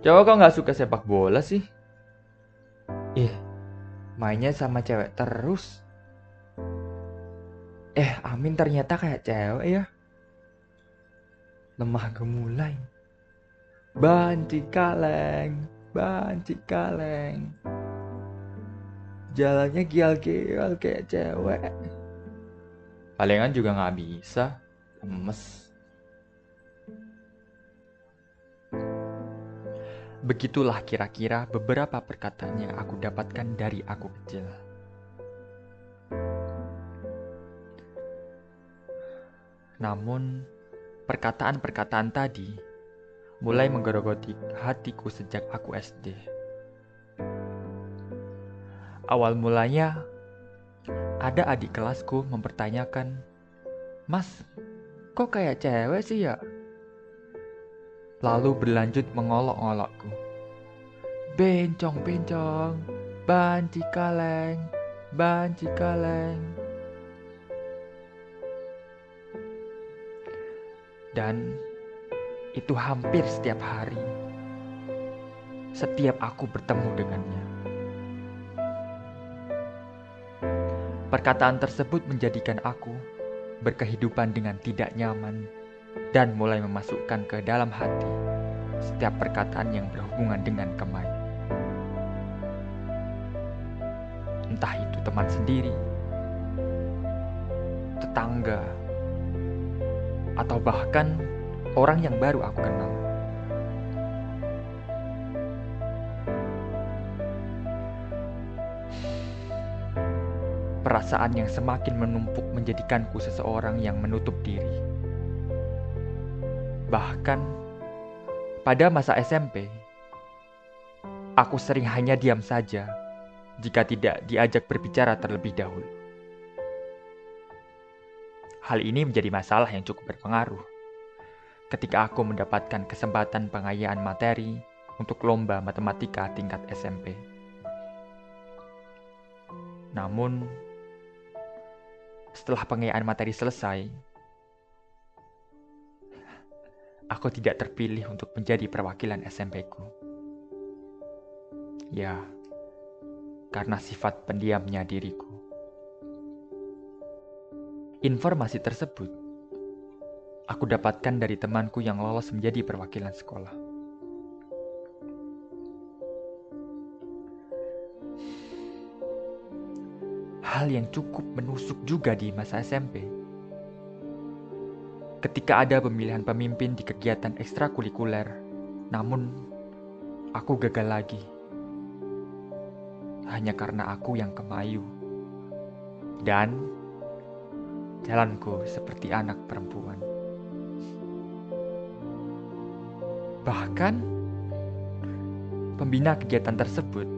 Cowok kok nggak suka sepak bola sih? Ih, mainnya sama cewek terus. Eh, Amin ternyata kayak cewek ya. Lemah gemulai. Banci kaleng, banci kaleng. Jalannya gial-gial kayak cewek. Palingan juga nggak bisa. Lemes. Begitulah kira-kira beberapa perkataan yang aku dapatkan dari aku kecil. Namun, perkataan-perkataan tadi mulai menggerogoti hatiku sejak aku SD. Awal mulanya, ada adik kelasku mempertanyakan, Mas, kok kayak cewek sih ya? Lalu berlanjut mengolok-olokku. Bencong, bencong, banci kaleng, banci kaleng. Dan itu hampir setiap hari. Setiap aku bertemu dengannya. Perkataan tersebut menjadikan aku berkehidupan dengan tidak nyaman dan mulai memasukkan ke dalam hati setiap perkataan yang berhubungan dengan kemai. Entah itu teman sendiri, tetangga, atau bahkan orang yang baru aku kenal. Perasaan yang semakin menumpuk menjadikanku seseorang yang menutup diri. Bahkan pada masa SMP, aku sering hanya diam saja jika tidak diajak berbicara terlebih dahulu. Hal ini menjadi masalah yang cukup berpengaruh ketika aku mendapatkan kesempatan pengayaan materi untuk lomba matematika tingkat SMP. Namun, setelah pengayaan materi selesai, aku tidak terpilih untuk menjadi perwakilan SMP-ku. Ya, karena sifat pendiamnya diriku. Informasi tersebut aku dapatkan dari temanku yang lolos menjadi perwakilan sekolah. Hal yang cukup menusuk juga di masa SMP. Ketika ada pemilihan pemimpin di kegiatan ekstrakurikuler, namun aku gagal lagi. Hanya karena aku yang kemayu. Dan jalanku seperti anak perempuan. Bahkan, pembina kegiatan tersebut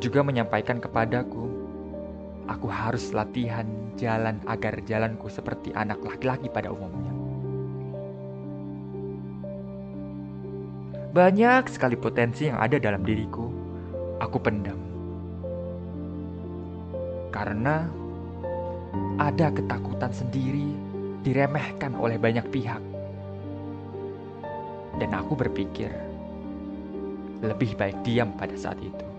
juga menyampaikan kepadaku, aku harus latihan jalan agar jalanku seperti anak laki-laki pada umumnya. Banyak sekali potensi yang ada dalam diriku, aku pendam. Karena ada ketakutan sendiri diremehkan oleh banyak pihak dan aku berpikir lebih baik diam pada saat itu.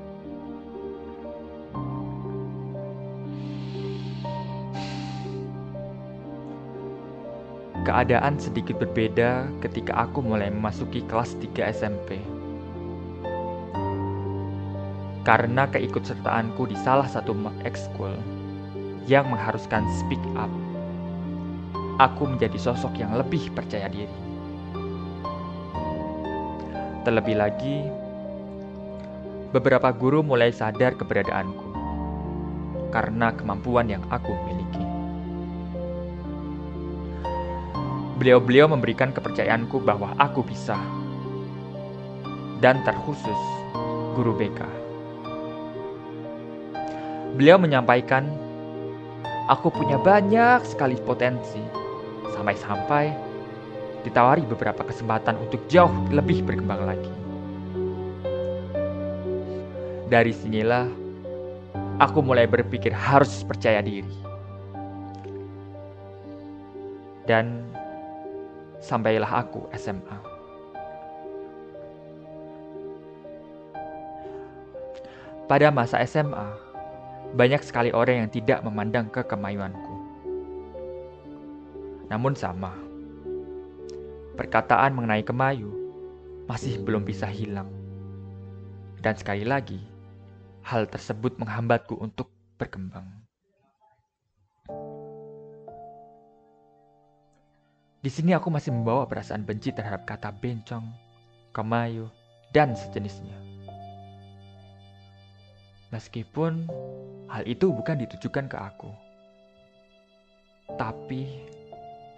Keadaan sedikit berbeda ketika aku mulai memasuki kelas 3 SMP. Karena keikutsertaanku di salah satu ekskul yang mengharuskan speak up, aku menjadi sosok yang lebih percaya diri. Terlebih lagi, beberapa guru mulai sadar keberadaanku karena kemampuan yang aku miliki. Beliau-beliau memberikan kepercayaanku bahwa aku bisa, dan terkhusus guru BK. Beliau menyampaikan, aku punya banyak sekali potensi, sampai-sampai ditawari beberapa kesempatan untuk jauh lebih berkembang lagi. Dari sinilah aku mulai berpikir harus percaya diri. Dan sampailah aku SMA. Pada masa SMA, banyak sekali orang yang tidak memandang kekemayuanku. Namun sama, perkataan mengenai kemayu masih belum bisa hilang. Dan sekali lagi, hal tersebut menghambatku untuk berkembang. Di sini aku masih membawa perasaan benci terhadap kata bencong, kemayu, dan sejenisnya. Meskipun hal itu bukan ditujukan ke aku. Tapi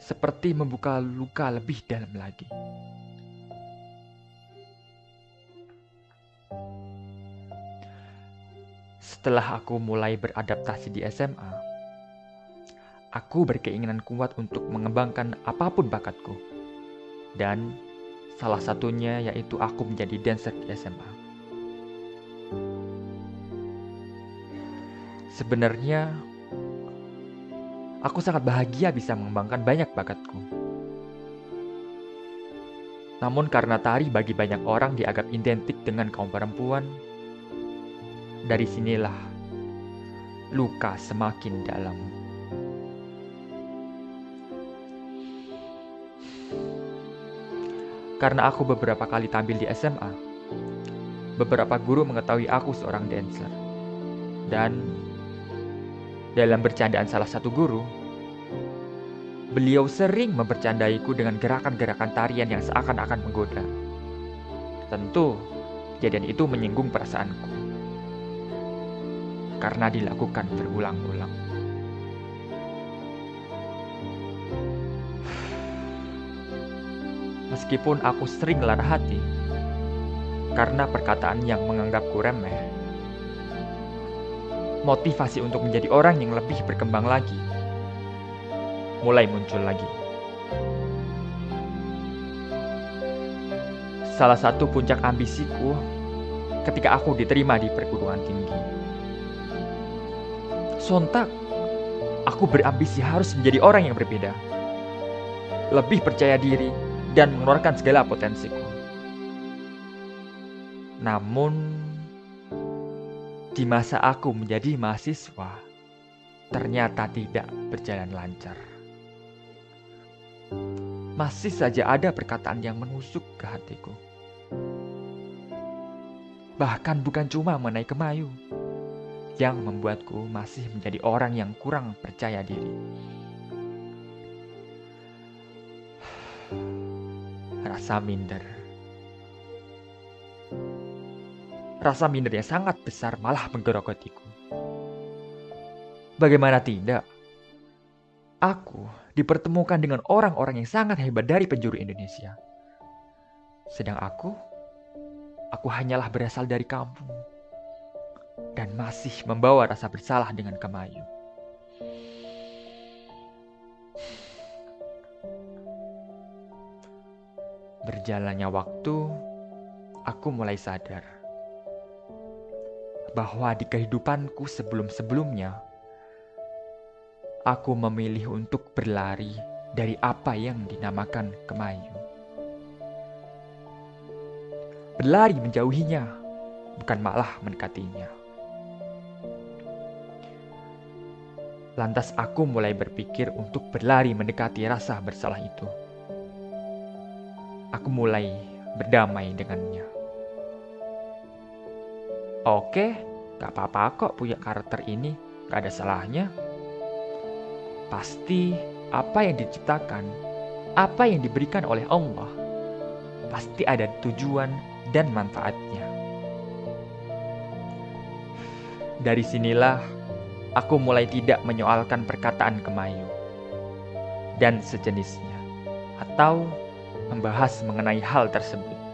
seperti membuka luka lebih dalam lagi. Setelah aku mulai beradaptasi di SMA, aku berkeinginan kuat untuk mengembangkan apa pun bakatku. Dan salah satunya yaitu aku menjadi dancer di SMA. Sebenarnya, aku sangat bahagia bisa mengembangkan banyak bakatku. Namun karena tari bagi banyak orang dianggap identik dengan kaum perempuan, dari sinilah luka semakin dalam. Karena aku beberapa kali tampil di SMA, beberapa guru mengetahui aku seorang dancer. Dan dalam bercandaan salah satu guru, beliau sering mempercandaiku dengan gerakan-gerakan tarian yang seakan-akan menggoda. Tentu, kejadian itu menyinggung perasaanku. Karena dilakukan berulang-ulang. Meskipun aku sering lara hati, karena perkataan yang menganggapku remeh, motivasi untuk menjadi orang yang lebih berkembang lagi mulai muncul lagi. Salah satu puncak ambisiku ketika aku diterima di perguruan tinggi. Sontak, aku berambisi harus menjadi orang yang berbeda. Lebih percaya diri dan mengeluarkan segala potensiku. Namun, di masa aku menjadi mahasiswa, ternyata tidak berjalan lancar. Masih saja ada perkataan yang menusuk ke hatiku. Bahkan bukan cuma mengenai kemayu, yang membuatku masih menjadi orang yang kurang percaya diri. Rasa minder Rasa minder yang sangat besar malah menggerogotiku. Bagaimana tidak? Aku dipertemukan dengan orang-orang yang sangat hebat dari penjuru Indonesia. Sedang aku, aku hanyalah berasal dari kampung dan masih membawa rasa bersalah dengan Kemayu. Berjalannya waktu, aku mulai sadar bahwa di kehidupanku sebelum-sebelumnya, aku memilih untuk berlari dari apa yang dinamakan kemayu. Berlari menjauhinya, bukan malah mendekatinya. Lantas aku mulai berpikir untuk berlari mendekati rasa bersalah itu. Aku mulai berdamai dengannya. Oke, gak apa-apa kok punya karakter ini, gak ada salahnya. Pasti apa yang diciptakan, apa yang diberikan oleh Allah, pasti ada tujuan dan manfaatnya. Dari sinilah aku mulai tidak menyoalkan perkataan kemayu dan sejenisnya, atau membahas mengenai hal tersebut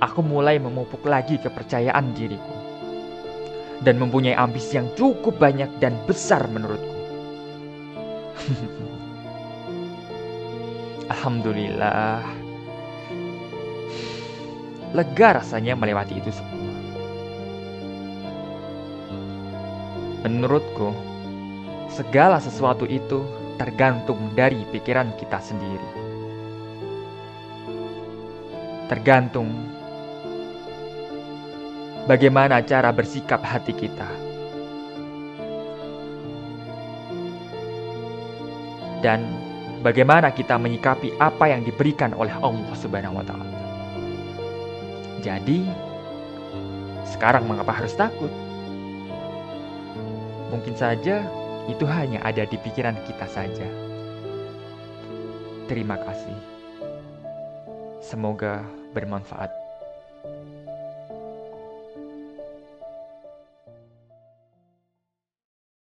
aku mulai memupuk lagi kepercayaan diriku dan mempunyai ambisi yang cukup banyak dan besar menurutku. Alhamdulillah, lega rasanya melewati itu semua. Menurutku, segala sesuatu itu tergantung dari pikiran kita sendiri. Tergantung bagaimana cara bersikap hati kita. Dan bagaimana kita menyikapi apa yang diberikan oleh Allah Subhanahu wa taala. Jadi, sekarang mengapa harus takut? Mungkin saja itu hanya ada di pikiran kita saja. Terima kasih. Semoga bermanfaat.